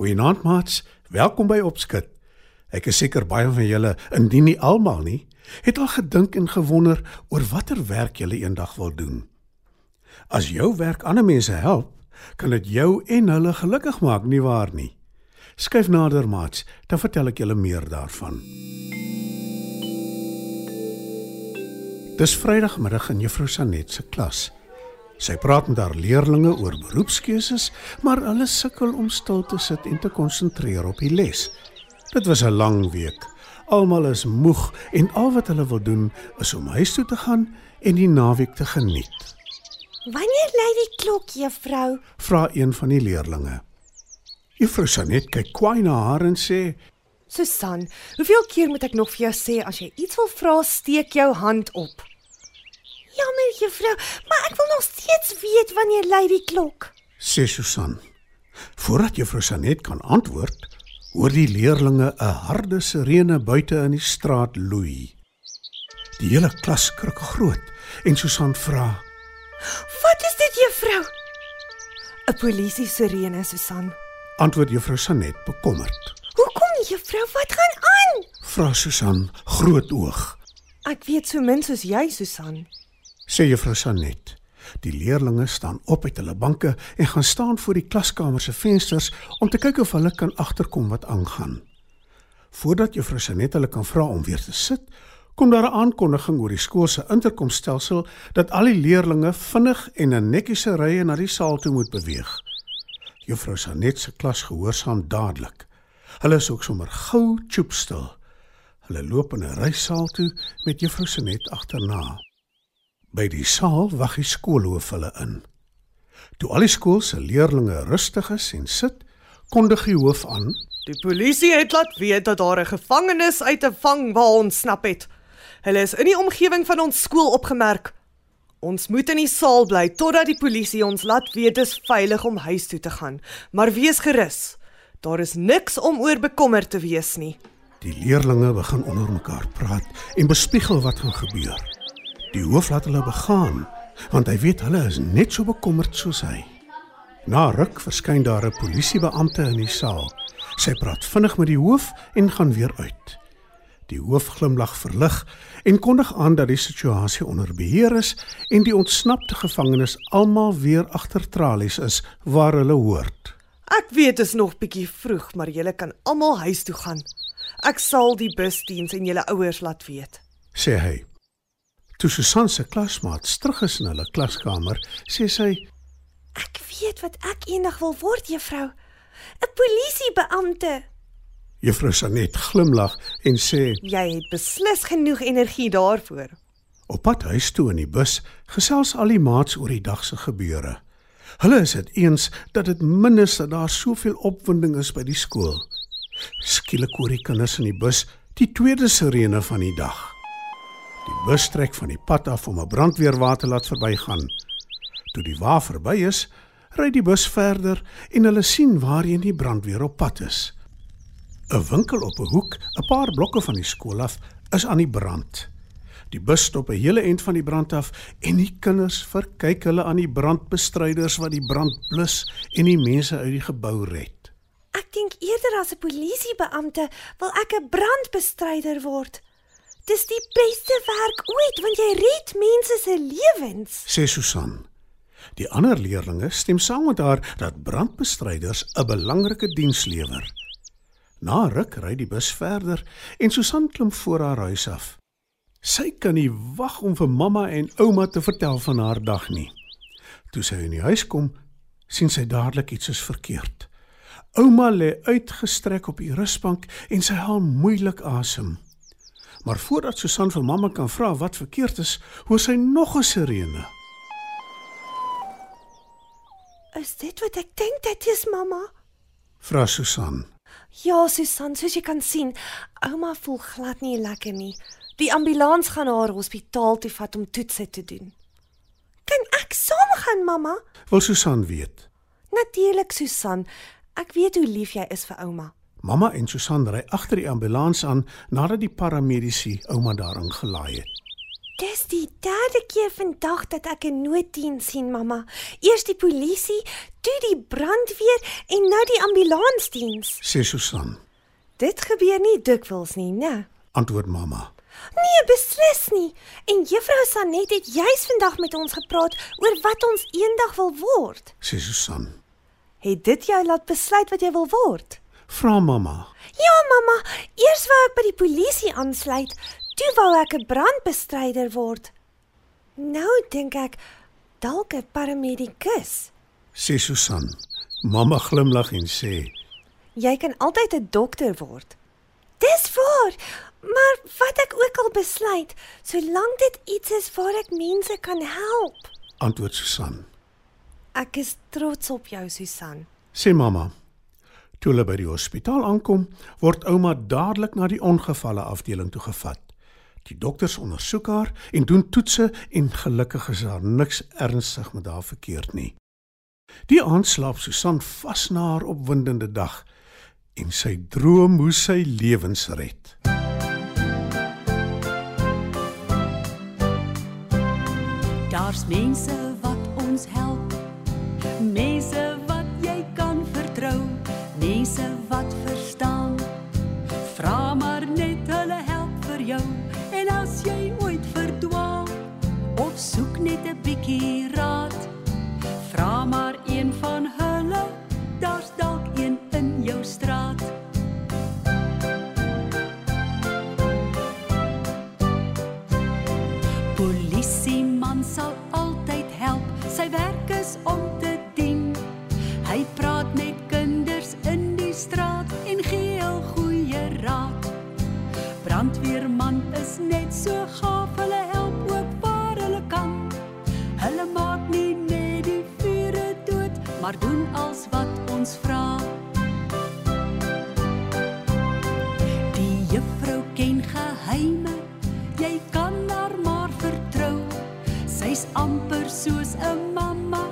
Goeienaand maats, welkom by Opskud. Ek is seker baie van julle, indien nie almal nie, het al gedink en gewonder oor watter werk julle eendag wil doen. As jou werk ander mense help, kan dit jou en hulle gelukkig maak, nie waar nie? Skyf nader maats, dan vertel ek julle meer daarvan. Dis Vrydagmiddag in Juffrou Sanet se klas. Sy praat met haar leerdlinge oor beroepskeuses, maar hulle sukkel om stil te sit en te konsentreer op die les. Dit was 'n lang week. Almal is moeg en al wat hulle wil doen is om huis toe te gaan en die naweek te geniet. Wanneer lui die klok, juffrou? Vra een van die leerdlinge. Juffrou Sanet kyk kwaai na haar en sê: Susan, hoeveel keer moet ek nog vir jou sê as jy iets wil vra, steek jou hand op. Juffrou, maar ek wil nog steeds weet wanneer lui die klok. sê Susan. Voordat juffrou Sanet kan antwoord, hoor die leerdlinge 'n harde sirene buite in die straat loei. Die hele klas skrik groot en Susan vra: Wat is dit, juffrou? 'n Polisie sirene, Susan. Antwoord juffrou Sanet bekommerd. Hoekom, juffrou? Wat gaan aan? Vra Susan groot oog. Ek weet so min soos jy, Susan. Sê juffrou Sanet. Die leerdlinge staan op uit hulle banke en gaan staan voor die klaskamer se vensters om te kyk of hulle kan agterkom wat aangaan. Voordat juffrou Sanet hulle kan vra om weer te sit, kom daar 'n aankondiging oor die skool se interkomstelsel dat al die leerdlinge vinnig en in netjiese rye na die saal toe moet beweeg. Juffrou Sanet se klas gehoorsaam dadelik. Hulle is ook sommer gou choopstil. Hulle loop in 'n rysaal toe met juffrou Sanet agterna. By die saal wag die skoolhoof hulle in. Toe al die skool se leerdlinge rustig is en sit, kondig die hoof aan: Die polisie het laat weet dat daar 'n gevangenes uit 'n vangwa ontsnap het. Hulle is in die omgewing van ons skool opgemerk. Ons moet in die saal bly totdat die polisie ons laat weet dit is veilig om huis toe te gaan. Maar wees gerus. Daar is niks om oor bekommerd te wees nie. Die leerdlinge begin onder mekaar praat en bespiegel wat gaan gebeur. Die hoof laat hulle begaan, want hy weet hulle is net so bekommerd soos hy. Na ruk verskyn daar 'n polisiebeampte in die saal. Sy praat vinnig met die hoof en gaan weer uit. Die hoof glimlag verlig en kondig aan dat die situasie onder beheer is en die ontsnapte gevangenes almal weer agter tralies is waar hulle hoort. Ek weet dit is nog bietjie vroeg, maar julle kan almal huis toe gaan. Ek sal die busdiens en julle ouers laat weet. sê hy. Toe Susan se klasmaats terug is in hulle klaskamer, sê sy: Ek weet wat ek eendag wil word, juffrou. 'n Polisiebeampte. Juffrou Sanet glimlag en sê: Jy het beslis genoeg energie daarvoor. Op pad huis toe in die bus gesels al die maats oor die dag se gebeure. Hulle is dit eens dat dit min is dat daar soveel opwinding is by die skool. Skielik hoor die kinders in die bus die tweede sirene van die dag. Die bus trek van die pad af om 'n brandweerwa te laat verbygaan. Toe die wa verby is, ry die bus verder en hulle sien waarheen die brandweer op pad is. 'n Winkel op 'n hoek, 'n paar blokke van die skool af, is aan die brand. Die bus stop 'n hele end van die brand af en die kinders verkyk hulle aan die brandbestryders wat die brand blus en die mense uit die gebou red. Ek dink eerder as 'n polisiebeampte wil ek 'n brandbestryder word. Dis die beste werk ooit want jy red mense se lewens. sê Susan. Die ander leerdlinge stem saam met haar dat brandbestryders 'n belangrike diens lewer. Na ruk ry die bus verder en Susan klim voor haar huis af. Sy kan nie wag om vir mamma en ouma te vertel van haar dag nie. Toe sy in die huis kom, sien sy dadelik iets is verkeerd. Ouma lê uitgestrek op die rusbank en sy haal moeilik asem. Maar voordat Susan vir mamma kan vra wat verkeerd is, hoor sy nog 'n sirene. Is dit wat ek dink dit is, mamma? Vra Susan. Ja, Susan, soos jy kan sien, ouma voel glad nie lekker nie. Die ambulans gaan haar hospitaal toe vat om toetse te doen. Kan ek saamgaan, mamma? Wil Susan weet. Natuurlik, Susan. Ek weet hoe lief jy is vir ouma. Mamma en Susan ry agter die ambulans aan nadat die paramedici ouma daarin gelaai het. Dis die derde keer vandag dat ek 'n nooddiens sien, mamma. Eers die polisie, toe die brandweer en nou die ambulansdiens. Sê Susan. Dit gebeur nie dikwels nie, né? Antwoord mamma. Nee, beslis nie. En juffrou Sanet het juis vandag met ons gepraat oor wat ons eendag wil word. Sê Susan. Het dit jou laat besluit wat jy wil word? Vra mamma. Ja, mamma. Eers wou ek by die polisie aansluit, toe wou ek 'n brandbestryder word. Nou dink ek dalk 'n paramedikus. Sê Susan. Mamma glimlag en sê: Jy kan altyd 'n dokter word. Dis waar. Maar wat ek ook al besluit, solank dit iets is waar ek mense kan help. Antwoord Susan. Ek is trots op jou, Susan. Sê mamma. Toe hulle by die hospitaal aankom, word ouma dadelik na die ongevalle afdeling toe gevat. Die dokters ondersoek haar en doen toetse en gelukkig is daar niks ernstig met haar verkeerd nie. Die aand slaap Susan vas na haar opwindende dag en sy droom hoe sy lewens red. Daar's mense wat ons help. Mense wat verstaan. Vra maar net hulle help vir jou. En as jy ooit verdwaal of soek net 'n bietjie raad, vra maar Brandweerman is net so gaaf, hulle help ook waar hulle kan. Hulle maak nie net die vure dood, maar doen als wat ons vra. Die juffrou ken geheime, jy kan haar maar vertrou. Sy's amper soos 'n mamma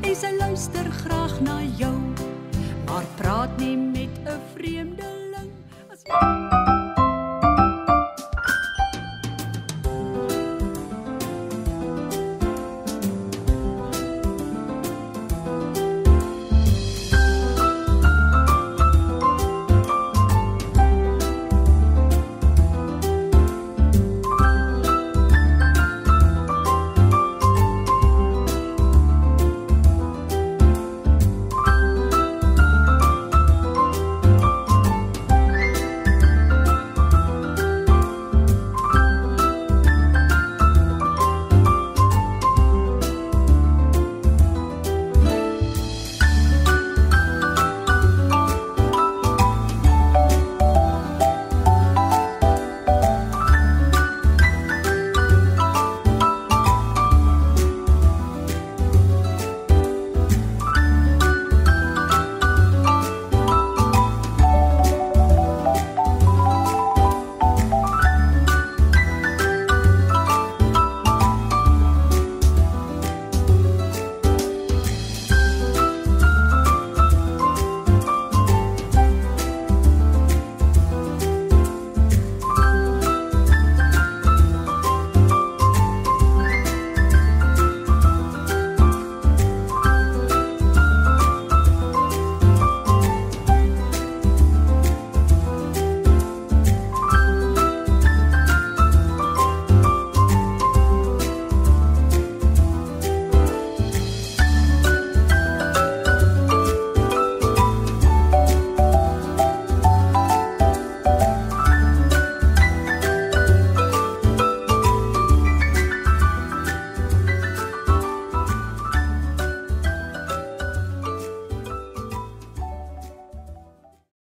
en sy luister graag na jou. Maar praat nie met 'n vreemde